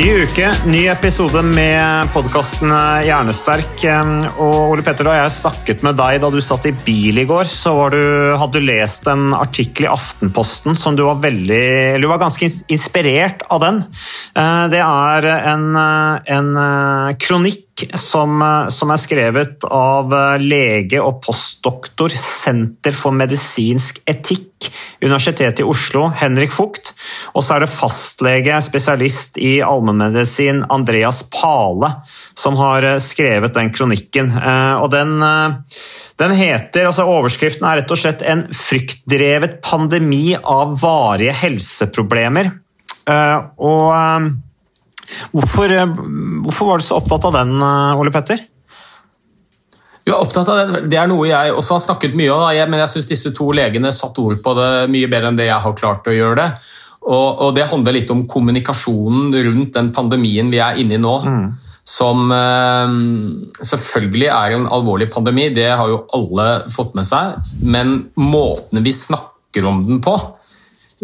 Ny uke, ny episode med podkasten Hjernesterk. Og Ole Petter, da jeg snakket med deg da du satt i bil i går, så du, hadde du lest en artikkel i Aftenposten som du var veldig du var ganske inspirert av den. Eh, Det er en, eh, en eh, som, eh, som er skrevet av eh, lege og postdoktor Senter for medisinsk etikk, Universitetet i Oslo, Henrik Fugt. Og så er det fastlege, spesialist i allmennmedisin, Andreas Pale, som har eh, skrevet den kronikken. Og den, den heter, altså Overskriften er rett og slett 'En fryktdrevet pandemi av varige helseproblemer'. Og hvorfor, eh, hvorfor var du så opptatt av den, eh, Ole Petter? Er opptatt av det. det er noe jeg også har snakket mye om. Jeg- men jeg syns disse to legene satte ord på det mye bedre enn det jeg har klart å gjøre det. Og, og det handler litt om kommunikasjonen rundt den pandemien vi er inne i nå. Som eh, selvfølgelig er en alvorlig pandemi, det har jo alle fått med seg. Men måten vi snakker om den på,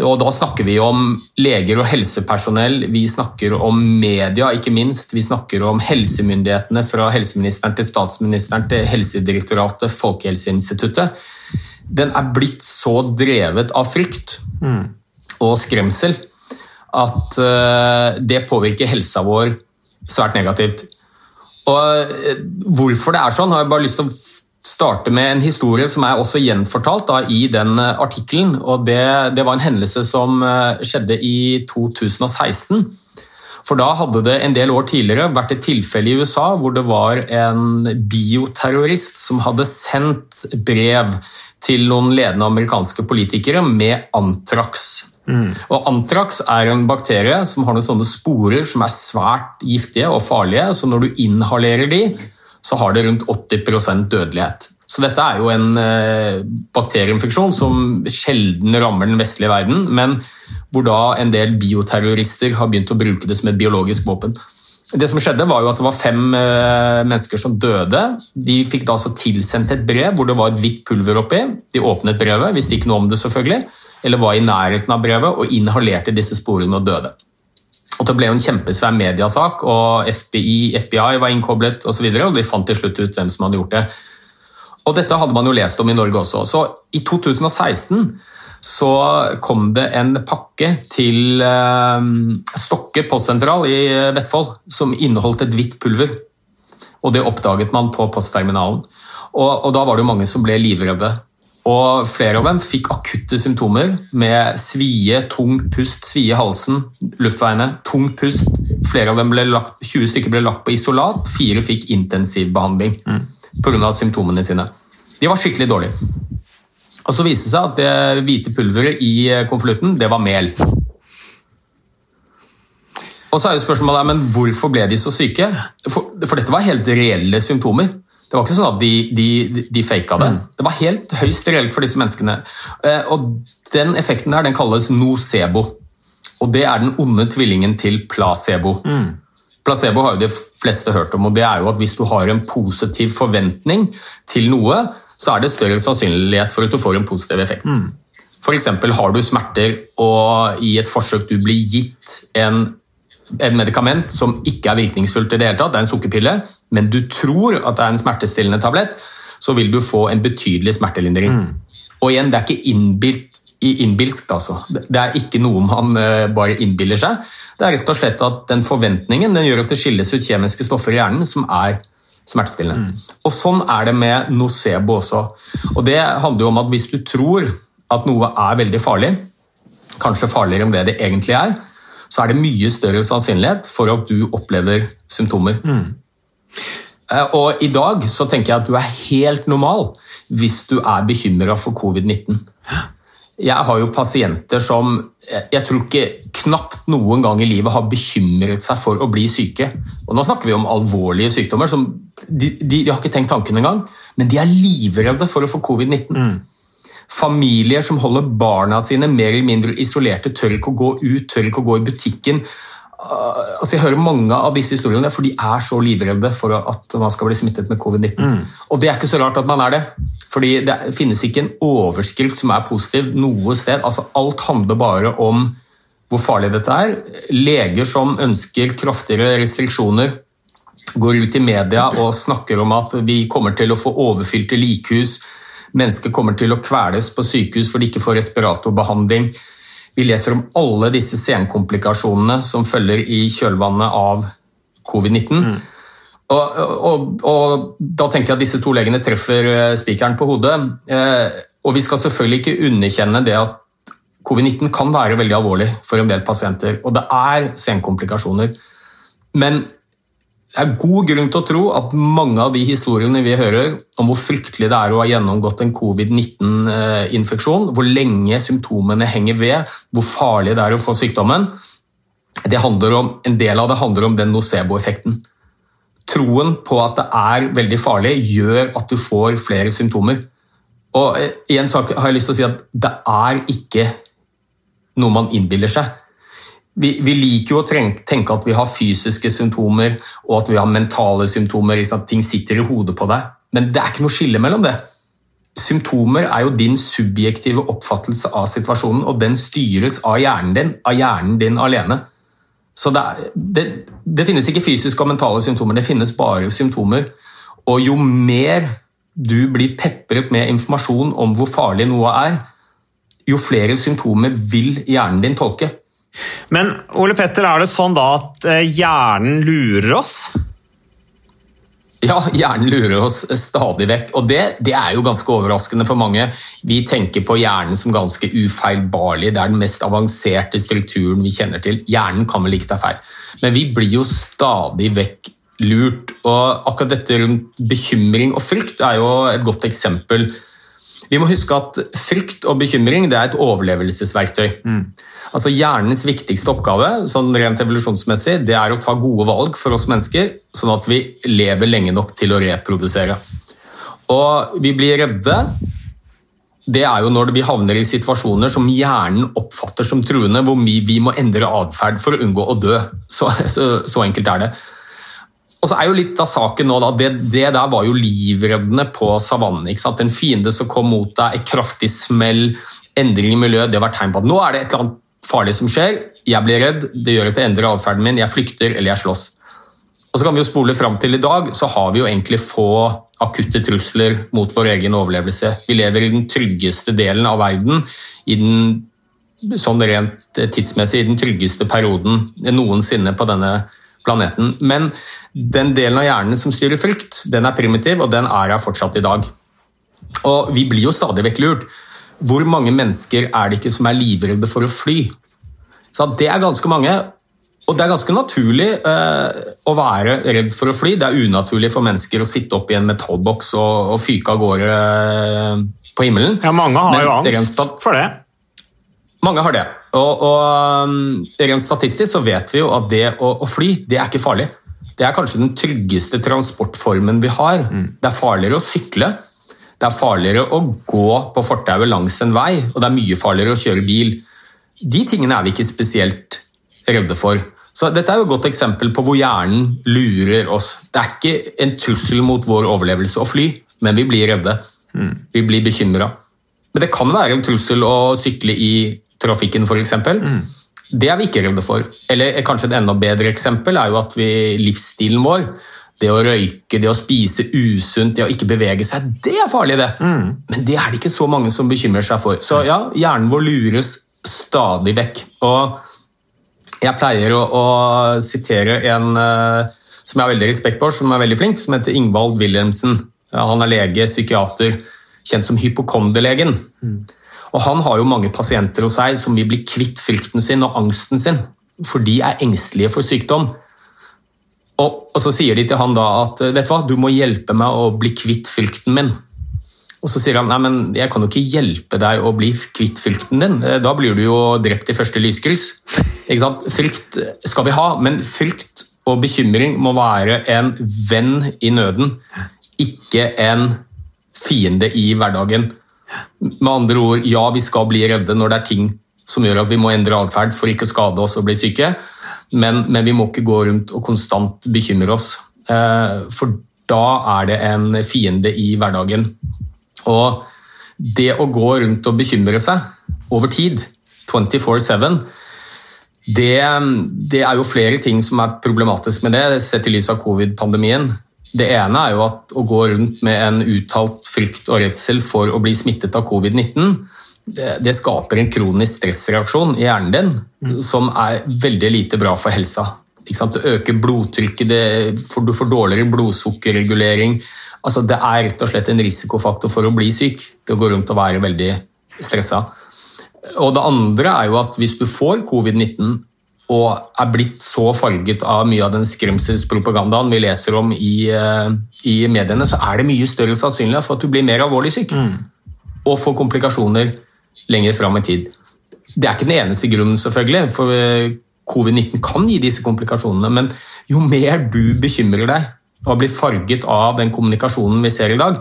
og da snakker vi om leger og helsepersonell, vi snakker om media, ikke minst. Vi snakker om helsemyndighetene fra helseministeren til statsministeren til Helsedirektoratet, Folkehelseinstituttet. Den er blitt så drevet av frykt og skremsel at eh, det påvirker helsa vår svært negativt. Og eh, Hvorfor det er sånn, har jeg bare lyst til å starte med en historie som er også gjenfortalt da, i den eh, artikkelen. og det, det var en hendelse som eh, skjedde i 2016. For da hadde det en del år tidligere vært et tilfelle i USA hvor det var en bioterrorist som hadde sendt brev til noen ledende amerikanske politikere med antrax. Og Antrax er en bakterie som har noen sånne sporer som er svært giftige og farlige. Så når du inhalerer de, så har det rundt 80% dødelighet. Så dette er jo en eh, bakterieinfeksjon som sjelden rammer den vestlige verden, men hvor da en del bioterrorister har begynt å bruke det som et biologisk våpen. Det som skjedde var jo at det var fem eh, mennesker som døde. De fikk da altså tilsendt et brev hvor det var et hvitt pulver oppi. De åpnet brevet, visste ikke noe om det selvfølgelig, eller var i nærheten av brevet og inhalerte disse sporene og døde. Og Det ble jo en kjempesvær mediasak, og FBI, FBI var innkoblet osv. Og, så videre, og de fant til slutt ut hvem som hadde gjort det. Og Dette hadde man jo lest om i Norge også. Så I 2016 så kom det en pakke til eh, Stokke postsentral i Vestfold som inneholdt et hvitt pulver. Og Det oppdaget man på postterminalen. Og, og Da var det jo mange som ble livredde. Og Flere av dem fikk akutte symptomer med svie, tung pust, svie i halsen, luftveiene, tung pust. Flere av dem ble lagt, 20 stykker ble lagt på isolat, fire fikk intensivbehandling mm. pga. symptomene sine. De var skikkelig dårlige. Og Så viste det seg at det hvite pulveret i konvolutten, det var mel. Og så er jo spørsmålet men hvorfor ble de så syke? For, for dette var helt reelle symptomer. Det var ikke sånn at de, de, de faka det. Det var helt høyst reelt for disse menneskene. Eh, Og Den effekten der den kalles nocebo. Og det er den onde tvillingen til placebo. Placebo har jo de fleste hørt om, og det er jo at hvis du har en positiv forventning til noe, så er det større sannsynlighet for at du får en positiv effekt. F.eks. har du smerter, og i et forsøk du blir gitt en, en medikament som ikke er virkningsfullt i det hele tatt, det er en sukkerpille, men du tror at det er en smertestillende tablett, så vil du få en betydelig smertelindring. Og igjen, det er ikke innbilt, i- innbilskt, altså. Det er ikke noe man eh, bare innbiller seg. Det er rett og slett at den forventningen den gjør at det skilles ut kjemiske stoffer i hjernen som er smertestillende. Og sånn er det med nocebo også. Og det handler jo om at hvis du tror at noe er veldig farlig, kanskje farligere enn det det egentlig er, så er det mye større sannsynlighet for at du opplever symptomer. Eh, Og i dag så tenker jeg at du er helt normal hvis du er bekymra for covid-19. Jeg har jo pasienter som jeg- jeg tror ikke knapt noen gang i livet har bekymret seg for å bli syke. Og nå snakker vi om alvorlige sykdommer. som de, de, de har ikke tenkt tanken engang, men de er livredde for å få covid-19. Familier som holder barna sine mer eller mindre isolerte, tør ikke å gå ut, tør ikke å gå i butikken. Uh, altså jeg hører mange av disse historiene, for de er så livredde for at man skal bli smittet med covid-19. Og det er ikke så rart at man er det. Fordi det finnes ikke en overskrift som er positiv noe sted. Altså alt handler bare om hvor farlig dette er. Leger som ønsker kraftigere restriksjoner, går ut i media og snakker om at vi kommer til å få overfylte likhus, mennesker kommer til å kveles på sykehus fordi de ikke får respiratorbehandling. Vi leser om alle disse senkomplikasjonene som følger i kjølvannet av covid-19. Og, og, og da tenker jeg at disse to legene treffer eh, spikeren på hodet. Eh, og vi skal selvfølgelig ikke underkjenne det at covid-19 kan være veldig alvorlig for en del pasienter, og det er senkomplikasjoner. Men det er god grunn til å tro at mange av de historiene vi hører om hvor fryktelig det er å ha gjennomgått en covid-19-infeksjon, hvor lenge symptomene henger ved, hvor farlig det er å få sykdommen, om, en del av det handler om den nocebo-effekten. Troen på at det er veldig farlig, gjør at du får flere symptomer. Og i en sak har jeg lyst til å si at det er ikke noe man innbiller seg. Vi, vi liker jo å tenke, at vi har fysiske symptomer og at vi har mentale symptomer. Liksom, ting sitter i hodet på deg. Men det er ikke noe skille mellom det. Symptomer er jo din subjektive oppfattelse av situasjonen, og den styres av hjernen din, av hjernen din alene. Så det, er, det, det finnes ikke fysiske og mentale symptomer, det finnes bare symptomer. Og jo mer du blir pepret med informasjon om hvor farlig noe er, jo flere symptomer vil hjernen din tolke. Men Ole Petter, er det sånn da at eh, hjernen lurer oss? Ja, hjernen lurer oss stadig vekk, og det, det, er jo ganske overraskende for mange. Vi tenker på hjernen som ganske ufeilbarlig, det er den mest avanserte strukturen vi kjenner til. Hjernen kan vel ikke ta feil, men vi blir jo stadig vekk lurt. Og akkurat dette rundt bekymring og frykt er jo et godt eksempel. Vi må huske at frykt og bekymring det er et overlevelsesverktøy. Mm. Altså Hjernens viktigste oppgave sånn rent evolusjonsmessig, det er å ta gode valg for oss mennesker, sånn at vi lever lenge nok til å reprodusere. Og vi blir redde. Det er jo når vi havner i situasjoner som hjernen oppfatter som truende, hvor vi, vi må endre atferd for å unngå å dø. Så, så, så enkelt er det. Og så er jo litt av saken nå da, det, det der var jo livreddende på savannen. ikke? En fiende som kom mot deg, et kraftig smell, endring i miljøet, det var tegn på at nå er det et eller annet farlig som skjer. Jeg blir redd, det gjør at jeg endrer atferden min, jeg flykter eller jeg slåss. Og så kan vi jo spole fram til i dag, så har vi jo egentlig få akutte trusler mot vår egen overlevelse. Vi lever i den tryggeste delen av verden, i den sånn rent tidsmessig i den tryggeste perioden noensinne på denne planeten. Men den delen av hjernen som styrer frykt, den er primitiv, og den er her fortsatt i dag. Og vi blir jo stadig vekk lurt. Hvor mange mennesker er det ikke som er livredde for å fly? Så Det er ganske mange, og det er ganske naturlig eh, å være redd for å fly. Det er unaturlig for mennesker å sitte opp i en metallboks og, og fyke av gårde eh, på himmelen. Ja, mange har Men jo angst for det. Mange har det. Og, og um, Rent statistisk så vet vi jo at det å, å fly, det er ikke farlig. Det er kanskje den tryggeste transportformen vi har. Det er farligere å sykle. Det er farligere å gå på fortauet langs en vei, og det er mye farligere å kjøre bil. De tingene er vi ikke spesielt redde for. Så Dette er jo et godt eksempel på hvor hjernen lurer oss. Det er ikke en trussel mot vår overlevelse å fly, men vi blir redde. Vi blir bekymra. Men det kan være en trussel å sykle i trafikken, f.eks. Det er vi ikke redde for. Eller kanskje et enda bedre eksempel er jo at vi, livsstilen vår det å røyke, det å spise usunt, det å ikke bevege seg, det er farlig, det. Men det er det ikke så mange som bekymrer seg for. Så ja, hjernen vår lures stadig vekk. Og jeg pleier å, å sitere en uh, som jeg har veldig respekt for, som er veldig flink, som heter Ingvald Wilhelmsen. Han er lege, psykiater, kjent som hypokonderlegen. Og han har jo mange pasienter hos seg som vil bli kvitt frykten sin og angsten sin, for de er engstelige for sykdom. Og, og så sier de til han da at vet du hva, du må hjelpe meg å bli kvitt frykten min. Og så sier han nei, men jeg kan jo ikke hjelpe deg å bli kvitt frykten din. Da blir du jo drept i første lyskryss. Ikke sant? Frykt skal vi ha, men frykt og bekymring må være en venn i nøden, ikke en fiende i hverdagen. Med andre ord, ja, vi skal bli redde når det er ting som gjør at vi må endre atferd for ikke å skade oss og bli syke, men, men, vi må ikke gå rundt og konstant bekymre oss. Eh, for da er det en fiende i hverdagen. Og det å gå rundt og bekymre seg over tid, 24-7, det, det, er jo flere ting som er problematisk med det, sett i lys av covid-pandemien. Det ene er jo at å gå rundt med en uttalt frykt og redsel for å bli smittet av covid-19, det, det, skaper en kronisk stressreaksjon i hjernen din mm. som er veldig lite bra for helsa. Det øker blodtrykket, det, for du får dårligere blodsukkerregulering. Altså, det er rett og slett en risikofaktor for å bli syk, det å gå rundt og være veldig stressa. Og det andre er jo at hvis du får covid-19 og er blitt så farget av mye av den skremselspropagandaen vi leser om i, eh, i mediene, så er det mye større sannsynlighet for at du blir mer alvorlig syk. Mm. Og får komplikasjoner lenger fram i tid. Det er ikke den eneste grunnen, selvfølgelig, for eh, covid-19 kan gi disse komplikasjonene. Men jo mer du bekymrer deg og blir farget av den kommunikasjonen vi ser i dag,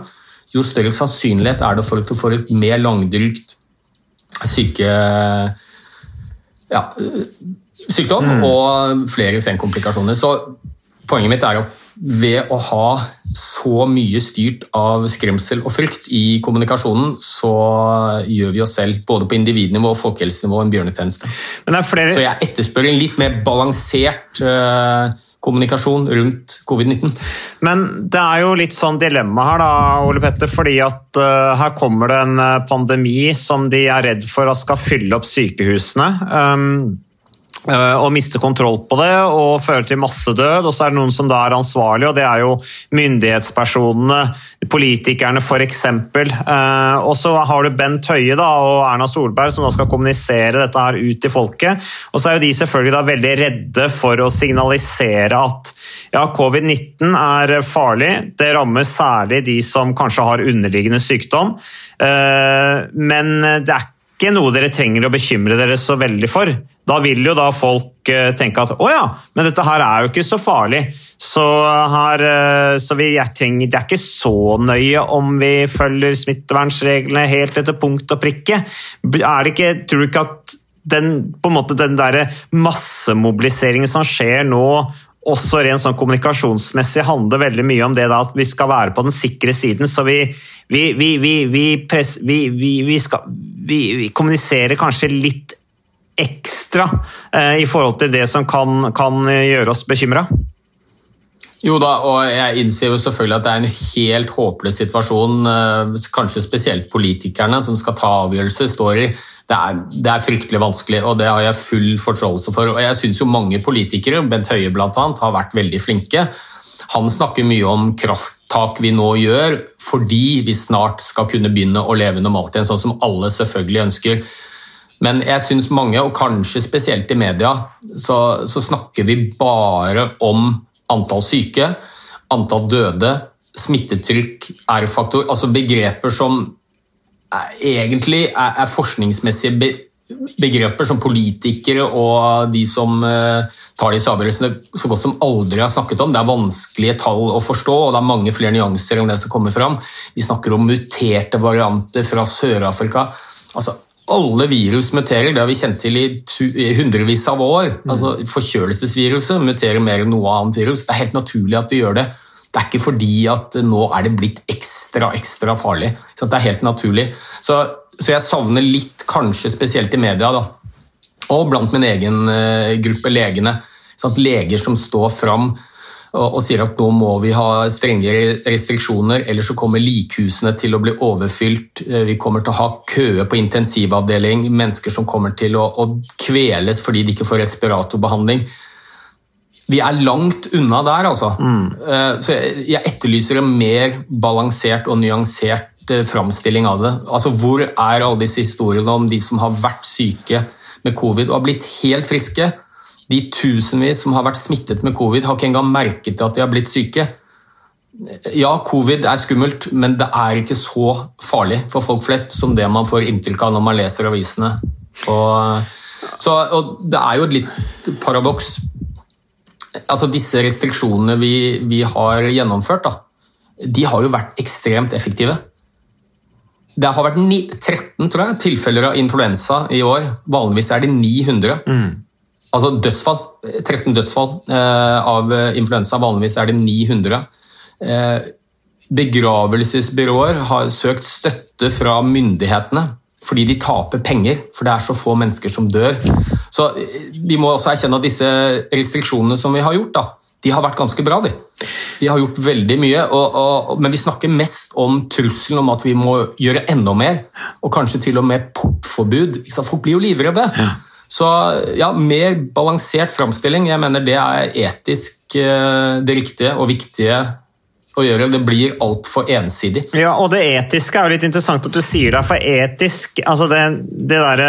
jo større sannsynlighet er det for at du får et mer langdrygt syke... Ja, sykdom mm. og flere senkomplikasjoner. Så poenget mitt er at ved å ha så mye styrt av skremsel og frykt i kommunikasjonen, så gjør vi oss selv, både på individnivå og folkehelsenivå, en bjørnetjeneste. Flere... Så jeg etterspør en litt mer balansert uh, kommunikasjon rundt covid-19. Men det er jo litt sånn dilemma her, da, Ole Petter, fordi at uh, her kommer det en eh, pandemi som de er redd for at skal fylle opp sykehusene. Um, og miste kontroll på det og føre til massedød. Og så er det noen som da er ansvarlige, og det er jo myndighetspersonene, politikerne f.eks. Eh, og så har du Bent Høie da, og Erna Solberg som da skal kommunisere dette her ut til folket. Og så er jo de selvfølgelig da veldig redde for å signalisere at ja, covid-19 er farlig. Det rammer særlig de som kanskje har underliggende sykdom. Eh, men det er ikke noe dere trenger å bekymre dere så veldig for. Da vil jo da folk eh, tenke at å ja, men dette her er jo ikke så farlig. Så, her, eh, så vi, trenger, det er ikke så nøye om vi følger smittevernreglene helt etter punkt og prikke. Ikke, tror du ikke at den, måte, den der massemobiliseringen som skjer nå, også rent sånn kommunikasjonsmessig handler veldig mye om det da, at vi skal være på den sikre siden. Så vi, vi, vi, press, vi skal, vi kommuniserer kanskje litt ekstra eh, i forhold til det som kan, kan gjøre oss bekymra? Jo da, og jeg innser jo selvfølgelig at det er en helt håpløs situasjon eh, kanskje spesielt politikerne som skal ta avgjørelser, står i. Det er, det er, fryktelig vanskelig, og det har jeg full forståelse for. Og jeg syns jo mange politikere, Bent Høie bl.a., har vært veldig flinke. Han snakker mye om krafttak vi nå gjør fordi vi snart skal kunne begynne å leve normalt igjen, sånn som alle selvfølgelig ønsker. Men jeg syns mange, og kanskje spesielt i media, så, så, snakker vi bare om antall syke, antall døde, smittetrykk, R-faktor Altså begreper som egentlig er, er forskningsmessige be, begreper som politikere og de som uh, tar disse avgjørelsene, så godt som aldri har snakket om. Det er vanskelige tall å forstå, og det er mange flere nyanser enn det som kommer fram. Vi snakker om muterte varianter fra Sør-Afrika. Altså, alle virus muterer, det har vi kjent til i hundrevis av år. Mm. Altså, forkjølelsesviruset muterer mer enn noe annet virus. Det er helt naturlig at vi gjør det. Det er ikke fordi at nå er det blitt ekstra ekstra farlig. Så det er helt naturlig. Så, så jeg savner litt, kanskje spesielt i media, da, og blant min egen uh, gruppe legene, sånn leger som står fram og, sier at nå må vi ha strengere restriksjoner, ellers så kommer likhusene til å bli overfylt. Eh, Vi kommer til å ha køer på intensivavdeling, mennesker som kommer til å, å kveles fordi de ikke får respiratorbehandling. Vi er langt unna der, altså. Mm. Så jeg, jeg etterlyser en mer balansert og nyansert eh, framstilling av det. Altså, Hvor er alle disse historiene om de som har vært syke med covid og har blitt helt friske? De tusenvis som har vært smittet med covid, har ikke engang merket at de har blitt syke. Ja, covid er skummelt, men det er ikke så farlig for folk flest som det man får inntrykk av når man leser avisene. Og, så, og det er jo et litt paradoks. Altså, disse restriksjonene vi, vi har gjennomført, da, de har jo vært ekstremt effektive. Det har vært ni, 13 tror jeg, tilfeller av influensa i år. Vanligvis er det 900. Altså dødsfall. 13 dødsfall eh, av influensa. Vanligvis er det 900. Eh, begravelsesbyråer har søkt støtte fra myndighetene fordi de taper penger, for det er så få mennesker som dør. Så eh, Vi må også erkjenne at disse restriksjonene som vi har gjort, da, de har vært ganske bra. De, de har gjort veldig mye, og, og, men vi snakker mest om trusselen om at vi må gjøre enda mer. Og kanskje til og med portforbud. Folk blir jo livredde. Så ja, mer balansert framstilling. Jeg mener det er etisk eh, det riktige og viktige å gjøre. Det blir altfor ensidig. Ja, og det etiske er jo litt interessant at du sier det, for etisk altså det, det der,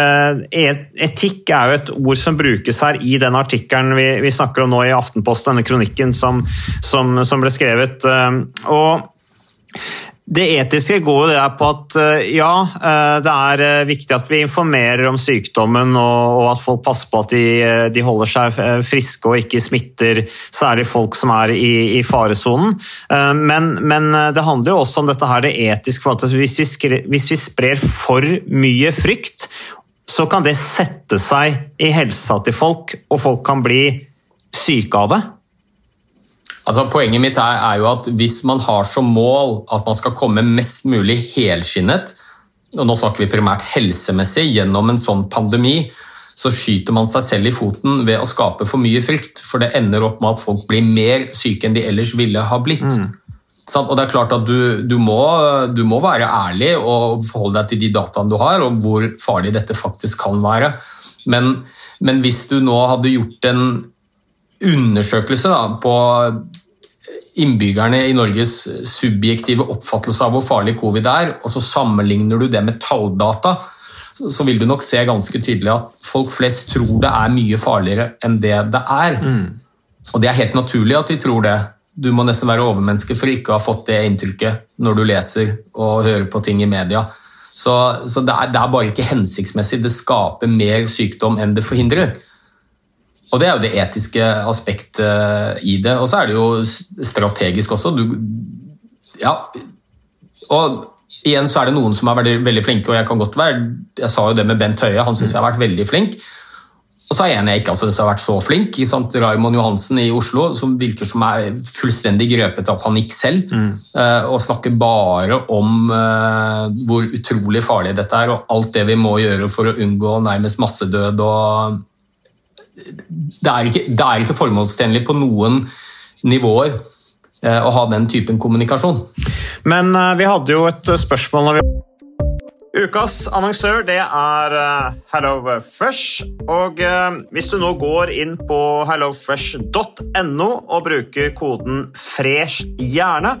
et, Etikk er jo et ord som brukes her i den artikkelen vi, vi snakker om nå i Aftenposten, denne kronikken som, som, som ble skrevet. eh, Og det etiske går jo der på at eh, ja, eh, det er eh, viktig at vi informerer om sykdommen og, at folk passer på at de, de holder seg friske og ikke smitter særlig folk som er i, i faresonen. Men, men det handler jo også om dette her, det etiske. for at hvis vi, skre, hvis vi sprer for mye frykt, så kan det sette seg i helsa til folk, og folk kan bli syke av det. Altså, poenget mitt er, er jo at hvis man har som mål at man skal komme mest mulig helskinnet, og nå snakker vi primært helsemessig, gjennom en sånn pandemi, så skyter man seg selv i foten ved å skape for mye frykt, for det ender opp med at folk blir mer syke enn de ellers ville ha blitt. Sant? Og det er klart at du, du, må, du må være ærlig og forholde deg til de dataene du har, og hvor farlig dette faktisk kan være. Men, men hvis du nå hadde gjort en undersøkelse da, på innbyggerne i Norges subjektive oppfattelse av hvor farlig covid er, og så sammenligner du det med talldata, så vil du nok se ganske tydelig at folk flest tror det er mye farligere enn det det er. Og det er helt naturlig at de tror det. Du må nesten være overmenneske for ikke å ha fått det inntrykket når du leser og hører på ting i media. Så, så det, er, det er bare ikke hensiktsmessig. Det skaper mer sykdom enn det forhindrer. Og det er jo det etiske aspektet eh, i det. Og så er det jo strategisk også. Du, ja, og igjen så er det noen som er veldig, veldig flinke, og jeg kan godt være Jeg sa jo det med Bent Høie, han syns jeg har vært veldig flink. Og så er en jeg ikke altså, har vært så flink. i sant? Raymond Johansen i Oslo, som virker som er fullstendig grepet av panikk selv. eh, Og snakker bare om eh, hvor utrolig farlig dette er, og alt det vi må gjøre for å unngå nærmest massedød. og det er ikke, det er ikke formålstjenlig på noen nivåer eh, å ha den typen kommunikasjon. Men eh, vi hadde jo et eh, spørsmål når vi Ukas annonsør det er HelloFresh. Og hvis du nå går inn på hellofresh.no og bruker koden 'fresh hjerne',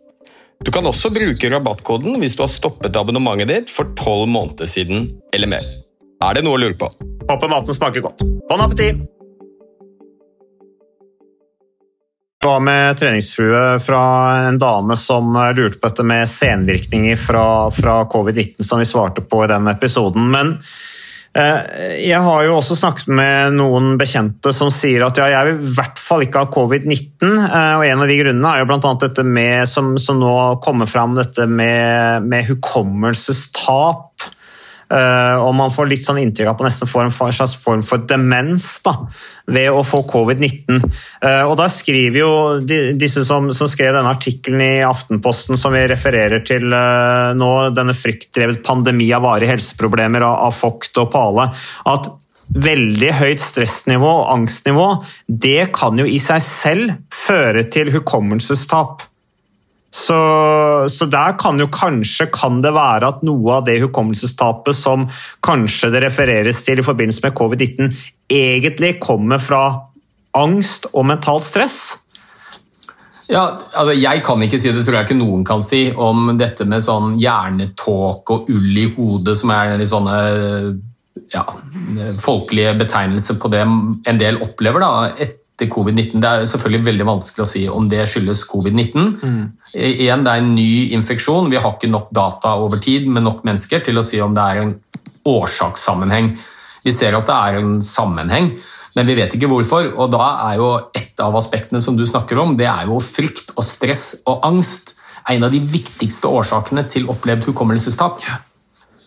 Du kan også bruke rabattkoden hvis du har stoppet abonnementet ditt for tolv måneder siden eller mer. Er det noe å lure på? Håper maten smaker godt. Bon appétit! Det var med treningsfrue fra en dame som lurte på dette med senvirkninger fra, fra covid-19, som vi svarte på i den episoden. Men jeg har jo også snakket med noen bekjente som sier at ja, jeg vil i hvert fall ikke ha covid-19. eh, og En av de grunnene er jo bl.a. dette med, som, som nå kommer fram, dette med, med hukommelsestap. Uh, og man får litt sånn inntrykk av at man nesten får en slags form for demens da, ved å få covid-19. Uh, og da skriver jo disse som, som, skrev denne artikkelen i Aftenposten som vi refererer til uh, nå, denne fryktdrevet pandemi av varige helseproblemer av, av Vogt og Pale, at veldig høyt stressnivå og angstnivå, det kan jo i seg selv føre til hukommelsestap. Så, så, der kan jo kanskje kan det være at noe av det hukommelsestapet som kanskje det refereres til i forbindelse med covid-19, egentlig kommer fra angst og mentalt stress? Ja, altså Jeg kan ikke si det, tror jeg ikke noen kan si, om dette med sånn hjernetåke og ull i hodet, som er litt sånne ja, folkelige betegnelser på det en del opplever da, etter covid-19. Det er selvfølgelig veldig vanskelig å si om det skyldes covid-19. Mm. Igjen, Det er en ny infeksjon. Vi har ikke nok data over tid med nok mennesker til å si om det er en årsakssammenheng. Vi ser at det er en sammenheng, men vi vet ikke hvorfor. og Da er jo et av aspektene som du snakker om, det er jo frykt og stress og angst. En av de viktigste årsakene til opplevd hukommelsestap.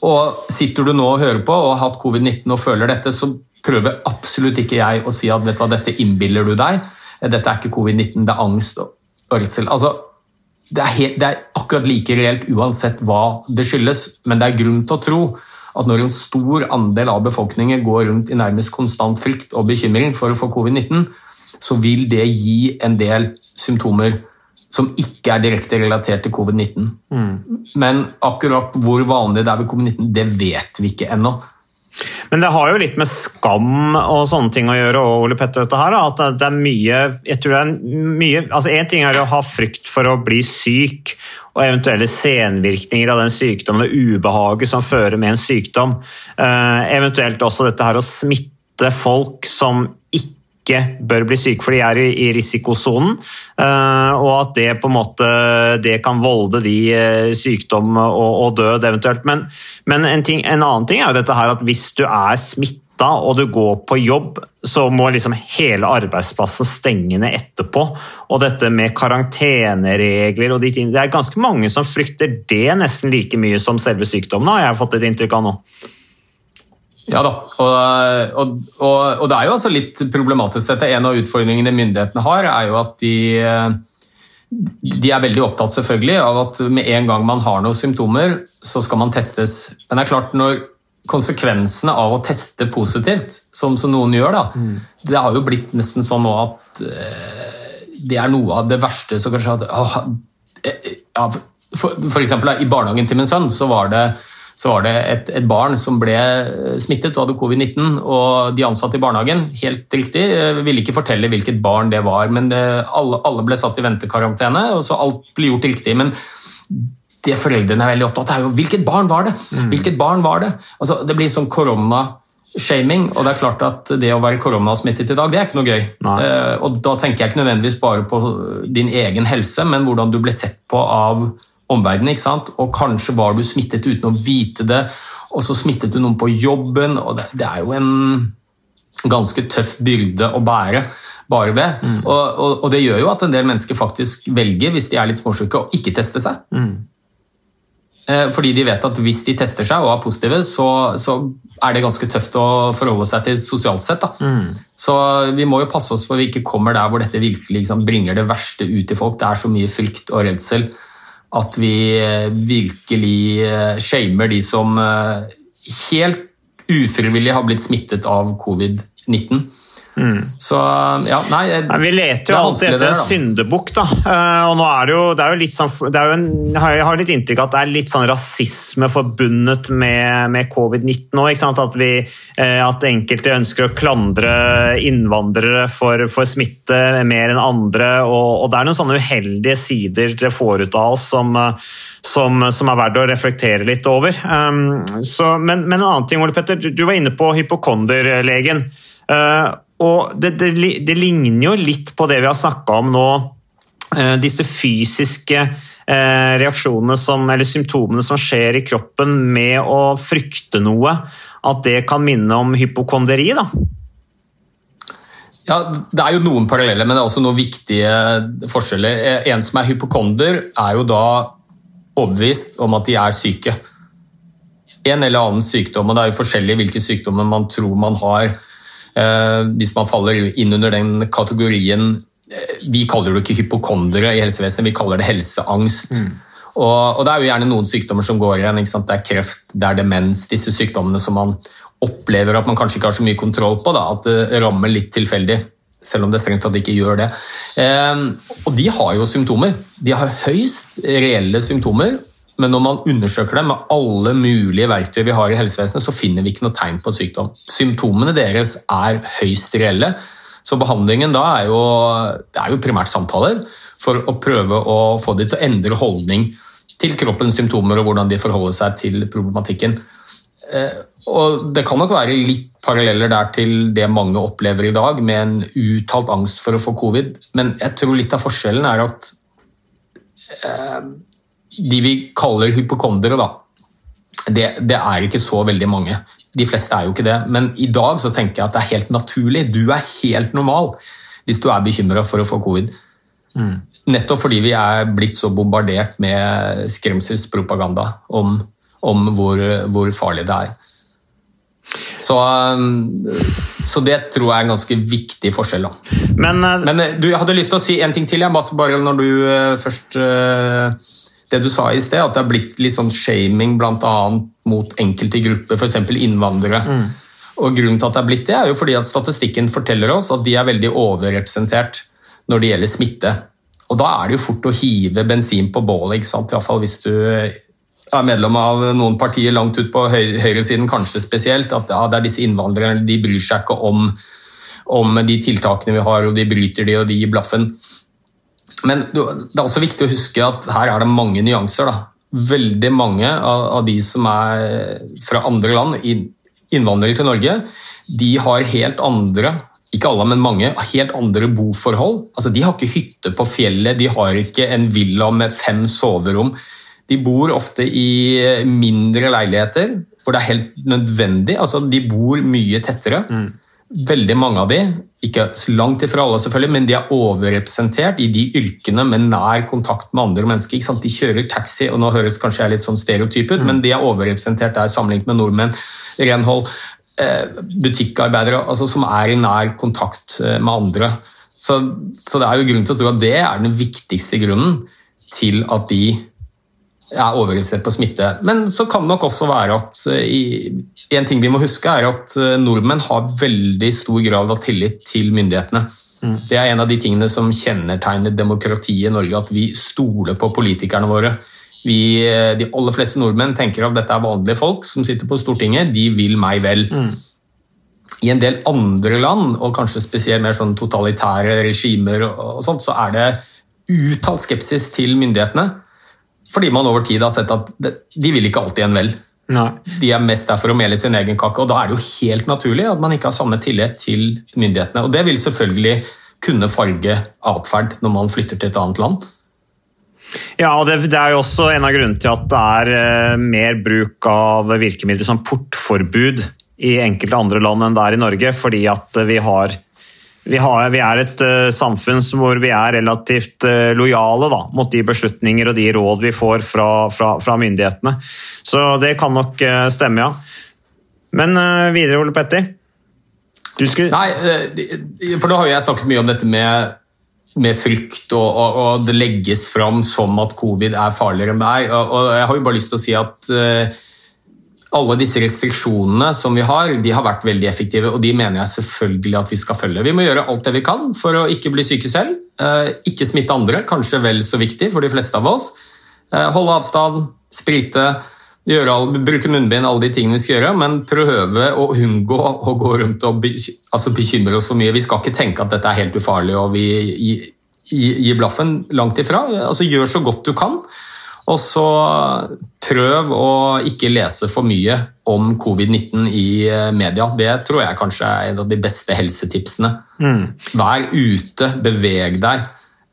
Og Sitter du nå og hører på og har hatt covid-19 og føler dette, så prøver absolutt ikke jeg å si at vet du hva, dette innbiller du deg. Dette er ikke covid-19, det er angst og redsel. Altså, det er, helt, det er, akkurat like reelt uansett hva det skyldes, men det er grunn til å tro at når en stor andel av befolkningen går rundt i nærmest konstant frykt og bekymring for å få covid-19, så vil det gi en del symptomer som ikke er direkte relatert til covid-19. Mm. Men akkurat hvor vanlig det er ved covid-19, det vet vi ikke ennå. Men det har jo litt med skam og sånne ting å gjøre, Ole Petter, dette her, at det er mye jeg tror det er mye, altså En ting er å ha frykt for å bli syk og eventuelle senvirkninger av den sykdommen og ubehaget som fører med en sykdom. Uh, eventuelt også dette her å smitte folk som ikke bør bli syke, for de er i, i risikosonen. eh, og at det på en måte det kan volde de eh, sykdom og, og død eventuelt. Men, men en, ting, en annen ting er jo dette her at hvis du er smitta og du går på jobb, så må liksom hele arbeidsplassen stenge ned etterpå. Og dette med karanteneregler og de tingene Det er ganske mange som frykter det nesten like mye som selve sykdommen, har jeg fått et inntrykk av nå. Ja da, og, og, og, og det er jo altså litt problematisk dette. En av utfordringene myndighetene har, er jo at de, de er veldig opptatt selvfølgelig av at med en gang man har noen symptomer, så skal man testes. Men det er klart, når konsekvensene av å teste positivt, som, som noen gjør, da, Mm. det har jo blitt nesten sånn nå at eh, det er noe av det verste som kanskje at, åh, eh, ja, for, for eksempel I barnehagen til min sønn så var det, så var det et, et barn som ble smittet og hadde covid-19. og De ansatte i barnehagen helt riktig, eh, ville ikke fortelle hvilket barn det var. men det, alle, alle ble satt i ventekarantene, og så alt ble gjort riktig. men det foreldrene er veldig opptatt av, er jo hvilket barn var det? Hvilket barn var det? Altså, det blir sånn koronashaming, og det er klart at det å være koronasmittet i dag, det er ikke noe gøy. Uh, og da tenker jeg ikke nødvendigvis bare på din egen helse, men hvordan du ble sett på av omverdenen, ikke sant? Og kanskje var du smittet uten å vite det, og så smittet du noen på jobben, og det, det er jo en ganske tøff byrde å bære. Bare det. Og, og, og det gjør jo at en del mennesker faktisk velger, hvis de er litt småsyke, å ikke teste seg. Mm. Fordi de vet at hvis de tester seg og er positive, så, så er det ganske tøft å forholde seg til sosialt sett. Da. Så vi må jo passe oss for vi ikke kommer der hvor dette virkelig liksom, bringer det verste ut til folk. Det er så mye frykt og redsel at vi eh, virkelig eh, shamer de som eh, helt ufrivillig har blitt smittet av covid-19. Så ja, nei, Nei, vi leter jo alltid etter en syndebukk, da. Eh, Og nå er det jo, det er jo litt sånn det jo en, Jeg har- litt inntrykk av at det er litt sånn rasisme forbundet med, med covid-19 òg. At, vi, eh, at enkelte ønsker å klandre innvandrere for, for smitte mer enn andre. Og, og det er noen sånne uheldige sider det får ut av oss som, eh, som, som er verdt å reflektere litt over. Um, så, men, men en annen ting, Ole Petter. Du, du var inne på hypokonderlegen. Eh, og det, det, det ligner jo litt på det vi har snakka om nå, eh, disse fysiske eh, reaksjonene som, eller symptomene som skjer i kroppen med å frykte noe. At det kan minne om hypokonderi. da. Ja, Det er jo noen paralleller, men det er også noen viktige forskjeller. En som er hypokonder, er jo da overbevist om at de er syke. En eller annen sykdom, og det er jo forskjellig hvilke sykdommer man tror man har. Eh, hvis man faller inn under den kategorien eh, Vi kaller det ikke hypokondere i helsevesenet, vi kaller det helseangst. Og, og det er jo gjerne noen sykdommer som går igjen. Det er kreft, det er demens, disse sykdommene som man opplever at man kanskje ikke har så mye kontroll på. Da, at det rammer litt tilfeldig, selv om det strengt tatt ikke gjør det. Eh, og de har jo symptomer. De har høyst reelle symptomer. Men når man undersøker dem med alle mulige verktøy vi har i helsevesenet, så finner vi ikke noe tegn på sykdom. Symptomene deres er høyst reelle. Så behandlingen da er jo, er jo primært samtaler for å prøve å få de til å endre holdning til kroppens symptomer og hvordan de forholder seg til problematikken. Eh, Og Det kan nok være litt paralleller der til det mange opplever i dag, med en uttalt angst for å få covid, men jeg tror litt av forskjellen er at eh, de vi kaller hypokondere, da, det, det er ikke så veldig mange. De fleste er jo ikke det, men i dag så tenker jeg at det er helt naturlig. Du er helt normal hvis du er bekymra for å få covid. Nettopp fordi vi er blitt så bombardert med skremselspropaganda om, om hvor, hvor farlig det er. Så, um, så det tror jeg er en ganske viktig forskjell. Da. Men, eh, Men eh, du, jeg hadde lyst til å si en ting til. Jeg, bare- når du eh, først eh, Det du sa i sted, at det er blitt litt sånn shaming bl.a. mot enkelte grupper, f.eks. innvandrere. Og Grunnen til at det er blitt det, er jo fordi at statistikken forteller oss at de er veldig overrepresentert når det gjelder smitte. Og Da er det jo fort å hive bensin på bålet, ikke sant? i hvert fall hvis du er medlem av noen partier langt ut på høyresiden, kanskje spesielt. At ja, det er disse innvandrerne, de bryr seg ikke om, om de tiltakene vi har, og de bryter de, og de gir blaffen. Men det er også viktig å huske at her er det mange nyanser. Da. Veldig mange av, av de som er fra andre land, innvandrere til Norge, de har helt andre ikke alle, men mange, helt andre boforhold. Altså, de har ikke hytte på fjellet, de har ikke en villa med fem soverom. De bor ofte i mindre leiligheter hvor det er helt nødvendig. Altså, de bor mye tettere. Mm. Veldig mange av de, ikke langt ifra alle selvfølgelig, men de er overrepresentert i de yrkene med nær kontakt med andre mennesker. De kjører taxi, og nå høres kanskje jeg litt sånn stereotyp ut, mm. men de er overrepresentert der sammenlignet med nordmenn. Renhold, eh, butikkarbeidere altså som er i nær kontakt eh, med andre. Så, så det er jo grunn til å tro at det er den viktigste grunnen til at de er overrepresentert på smitte. Men så kan det nok også være at i, en ting vi må huske er at eh, nordmenn har veldig stor grad av tillit til myndighetene. Mm. Det er en av de tingene som kjennetegner demokratiet i Norge, at vi stoler på politikerne våre. Vi, eh, de aller fleste nordmenn tenker at dette er vanlige folk som sitter på Stortinget, de vil meg vel. Mm. I en del andre land, og kanskje spesielt mer sånn totalitære regimer, og sånt, så er det uttalt skepsis til myndighetene. Fordi man over tid har sett at de vil ikke alltid en vel. Nei. De er mest der for å mele sin egen kake, og da er det jo helt naturlig at man ikke har samme tillit til myndighetene. Og det vil selvfølgelig kunne farge atferd når man flytter til et annet land. Ja, og det, det, er jo også en av grunnene til at det er uh, mer bruk av virkemidler som portforbud i enkelte andre land enn det er i Norge, fordi at vi har vi, har, vi, er et uh, samfunn hvor vi er relativt uh, lojale da, mot de beslutninger og de råd vi får fra, fra, fra myndighetene. Så det kan nok uh, stemme, ja. Men videre, Ole Petter? Skulle... Nei, for da har jeg snakket mye om dette med, med frykt, og, og, og, det legges fram som at covid er farligere enn det er. Og, og jeg har jo bare lyst til å si at alle disse restriksjonene som vi har, de har vært veldig effektive, og de mener jeg selvfølgelig at vi skal følge. Vi må gjøre alt det vi kan for å ikke bli syke selv, eh, ikke smitte andre, kanskje vel så viktig for de fleste av oss. Eh, holde avstand, sprite, gjøre, bruke munnbind, alle de tingene vi skal gjøre, men prøve å unngå å gå rundt og altså bekymre oss for mye. Vi skal ikke tenke at dette er helt ufarlig og vi gir blaffen langt ifra. Altså, gjør så godt du kan. Og så prøv å ikke lese for mye om covid-19 i eh, media. Det tror jeg kanskje er en av de beste helsetipsene. Mm. Vær ute, beveg deg.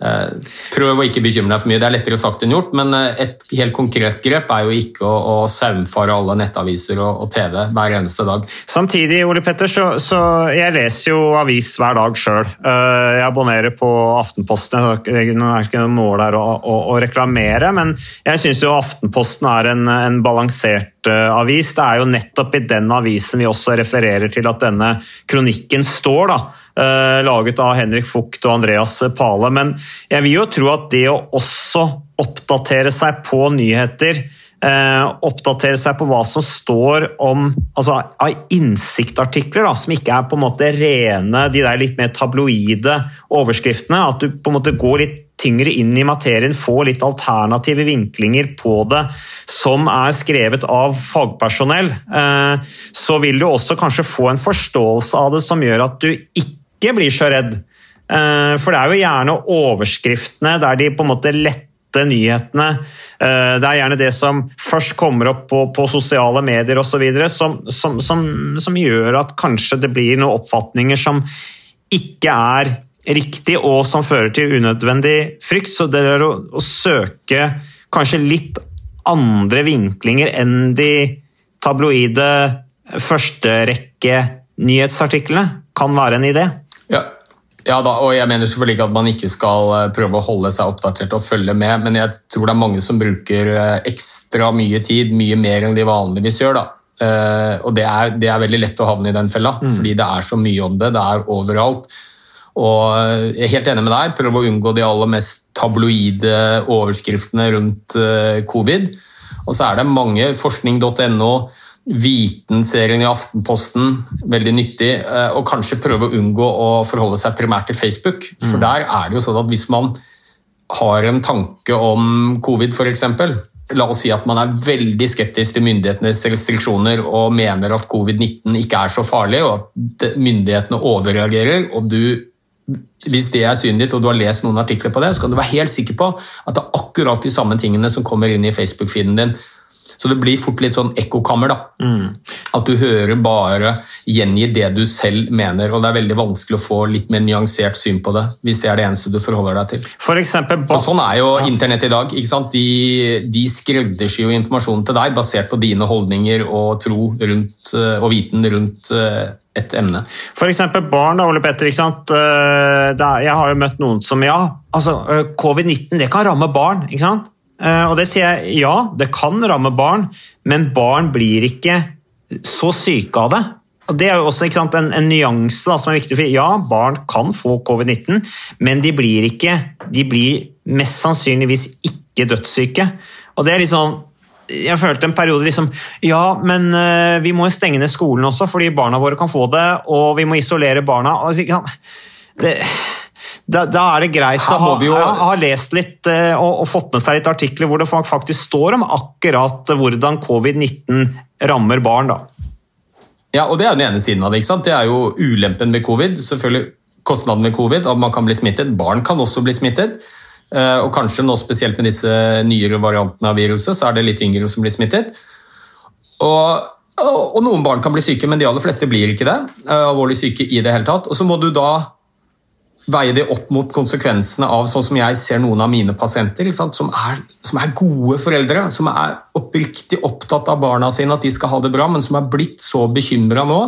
Eh, prøv å ikke bekymre deg for mye. Det er lettere sagt enn gjort, men eh, et helt konkret grep er jo ikke å, å saumfare alle nettaviser og, og, TV hver eneste dag. Samtidig, Ole Petter, så, så jeg leser jo avis hver dag sjøl. Eh, jeg abonnerer på Aftenposten. Det er ikke noe mål der å, å, å reklamere, men jeg syns jo Aftenposten er en, en balansert avis. Det er jo nettopp i den avisen vi også refererer til at denne kronikken står. da laget av Henrik Fugt og Andreas Pale. Men jeg vil jo tro at det å også oppdatere seg på nyheter Eh, oppdatere seg på hva som står om altså, av innsiktartikler, da, som ikke er på en måte rene, de der litt mer tabloide overskriftene. At du på en måte går litt tyngre inn i materien, får litt alternative vinklinger på det som er skrevet av fagpersonell. Eh, så vil du også kanskje få en forståelse av det som gjør at du ikke ikke blir så redd. Eh, for det er jo gjerne overskriftene der de på en måte lette nyhetene. Eh, det er gjerne det som først kommer opp på, på sosiale medier osv. Som, som, som, som gjør at kanskje det blir noen oppfatninger som ikke er riktig, og som fører til unødvendig frykt. Så det er å, å søke kanskje litt andre vinklinger enn de tabloide førsterekke nyhetsartiklene kan være en idé. Ja. da, og jeg mener selvfølgelig ikke at man ikke skal eh, prøve å holde seg oppdatert og følge med, men jeg tror det er mange som bruker eh, ekstra mye tid, mye mer enn de vanligvis gjør. da. Uh, og det er, det er, veldig lett å havne i den fella, mm. fordi det er så mye om det. Det er overalt. Og jeg er helt enig med deg, prøv å unngå de aller mest tabloide overskriftene rundt covid. Og så er det mange, forskning.no, Vitenserien i Aftenposten, veldig nyttig. Eh, og kanskje prøve å unngå å forholde seg primært til Facebook. For mm. der er det jo sånn at hvis man har en tanke om covid, f.eks. La oss si at man er veldig skeptisk til myndighetenes restriksjoner og mener at covid-19 ikke er så farlig, og at myndighetene overreagerer. og du hvis det er synet ditt, og du har lest noen artikler på det, så kan du være helt sikker på at det er akkurat de samme tingene som kommer inn i Facebook-feeden din. Så det blir fort litt sånn ekkokammer. da. At du hører bare gjengi det du selv mener, og det er veldig vanskelig å få litt mer nyansert syn på det hvis det er det eneste du forholder deg til. For eksempel, For sånn er jo internett i dag. ikke sant? De, de skreddersyr jo informasjonen til deg basert på dine holdninger og tro rundt, eh, og viten rundt eh, et emne. Eksempel barn, da, Ole Petter. ikke sant? Eh, Jeg har jo møtt noen som Ja, altså, eh, covid-19 det kan ramme barn. ikke sant? Eh, Og det sier jeg ja, det kan ramme barn, men barn blir ikke så syke av det. Og Det er jo også sant, en, en nyanse da, som er viktig. for Ja, barn kan få covid-19, men de blir ikke De blir mest sannsynligvis ikke dødssyke. Og det er litt sånn jeg følte en periode liksom Ja, men eh, vi må jo stenge ned skolen også, fordi barna våre kan få det, og vi må isolere barna. Det, da, da er det greit å ha, jo- ha, lest litt eh, og, og fått med seg litt artikler hvor det faktisk står om akkurat hvordan covid-19 rammer barn. da. Ja, og Det er den ene siden av det. ikke sant? Det er jo ulempen ved covid. selvfølgelig Kostnaden ved covid, at man kan bli smittet. Barn kan også bli smittet. Eh, Og kanskje nå spesielt med disse nyere variantene av viruset, så er det litt yngre som blir smittet. Og, og og noen barn kan bli syke, men de aller fleste blir ikke det. eh, Alvorlig syke i det hele tatt. Og så må du da veie det opp mot konsekvensene av sånn som jeg ser noen av mine pasienter? Som, er, som er gode foreldre, som er oppriktig opptatt av barna sine, at de skal ha det bra, men som er blitt så bekymra nå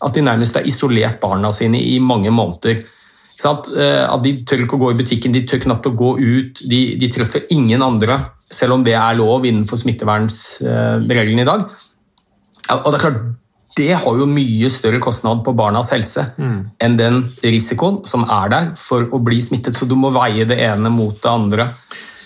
at de nærmest har isolert barna sine i mange måneder. Eh, At De tør ikke å gå i butikken, de tør knapt å gå ut, de, de treffer ingen andre, selv om det er lov innenfor smittevernreglene i dag. Og det er klart, det har jo mye større kostnad på barnas helse enn den risikoen som er der for å bli smittet, så du må veie det ene mot det andre.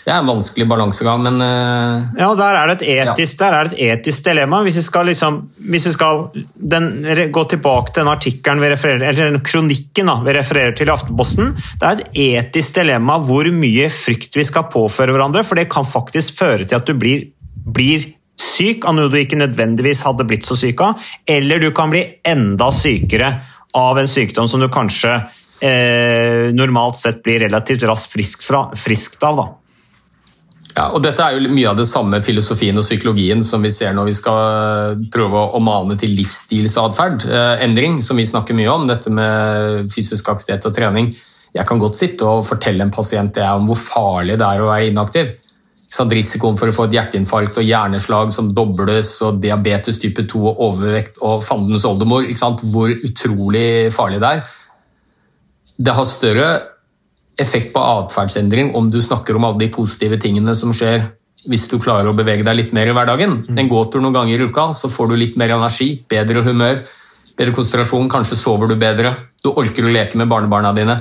Det er en vanskelig balansegang, men uh, Ja, Der er etisk, der er det et etisk dilemma. Hvis vi skal, liksom, hvis vi skal den, gå tilbake til den artikkelen vi refererer, eller den kronikken da, vi refererer til i Aftenposten, det er et etisk dilemma hvor mye frykt vi skal påføre hverandre, for det kan faktisk føre til at du blir, blir syk av noe du ikke nødvendigvis hadde blitt så syk av, eller du kan bli enda sykere av en sykdom som du kanskje eh, normalt sett blir relativt raskt friskt, fra, friskt av. da. Ja, og Dette er jo mye av det samme filosofien og psykologien som vi ser når vi skal prøve å mane til livsstilsatferd. Eh, endring, som vi snakker mye om, dette med fysisk aktivitet og trening. Jeg kan godt sitte og fortelle en pasient det er om hvor farlig det er å være inaktiv. Sant? Risikoen for å få et hjerteinfarkt og hjerneslag som dobles, og diabetes type 2 og overvekt og fandens oldemor. Sant? Hvor utrolig farlig det er. Det har større effekt på atferdsendring om du snakker om alle de positive tingene som skjer hvis du klarer å bevege deg litt mer i hverdagen. En gåtur noen ganger i uka, så får du litt mer energi, bedre humør, bedre konsentrasjon, kanskje sover du bedre, du orker å leke med barnebarna dine.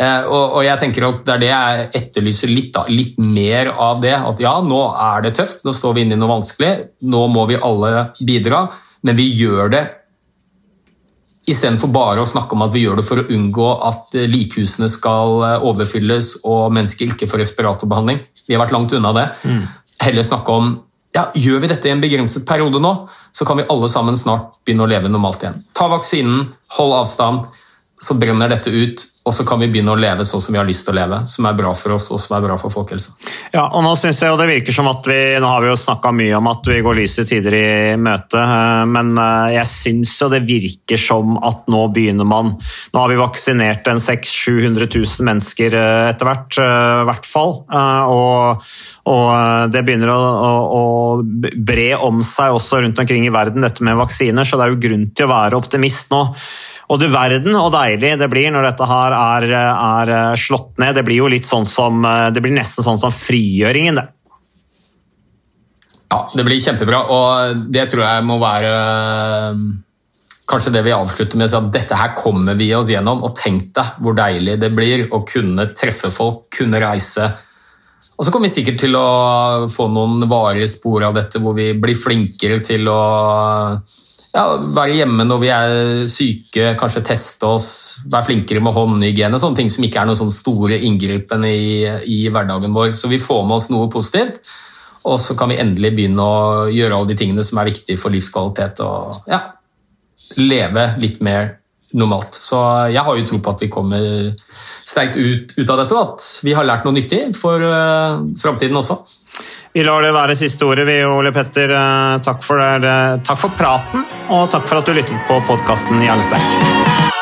Eh, og, og jeg tenker at Det er det jeg etterlyser litt. da, Litt mer av det. At ja, nå er det tøft, nå står vi inne i noe vanskelig, nå må vi alle bidra, men vi gjør det Istedenfor bare å snakke om at vi gjør det for å unngå at eh, likhusene skal eh, overfylles og mennesker ikke får respiratorbehandling. Vi har vært langt unna det. Heller snakke om ja, gjør vi dette i en begrenset periode nå, så kan vi alle sammen snart begynne å leve normalt igjen. Ta vaksinen, hold avstand, så brenner dette ut, og så kan vi begynne å leve sånn som vi har lyst til å leve, som er bra for oss og som er bra for folkehelsa. Ja, og nå synes jeg jo det virker som at vi, nå har vi jo snakket mye om at vi går lyse tider i møte, eh, men eh, jeg synes jo det virker som at nå begynner man, nå har vi vaksinert en 600 000-700 000 mennesker eh, etter hvert, i hvert fall, og, og det begynner å, å, å bre om seg også rundt omkring i verden, dette med vaksiner, så det er jo grunn til å være optimist nå. Og du verden og deilig det blir når dette her er, er slått ned. Det blir jo litt sånn som, det blir nesten sånn som frigjøringen. det. Ja, det blir kjempebra, og det tror jeg må være eh, kanskje det vi avslutter med, at dette her kommer vi oss gjennom, og tenk deg hvor deilig det blir å kunne treffe folk, kunne reise. Og så kommer vi sikkert til å få noen varige spor av dette, hvor vi blir flinkere til å ja, være hjemme når vi er syke, kanskje teste oss, være flinkere med håndhygiene, sånne ting som ikke er noen sånne store inngripen i, i hverdagen vår. Så vi får med oss noe positivt. Og så kan vi endelig begynne å gjøre alle de tingene som er viktige for livskvalitet. Og ja, leve litt mer normalt. Så jeg har jo tro på at vi kommer sterkt ut, ut av dette, og at vi har lært noe nyttig for uh, framtiden også. Vi lar det være siste ordet, vi, Ole Petter. Eh, takk for, det. takk for praten, og takk for at du lyttet på podkasten Hjernesterk.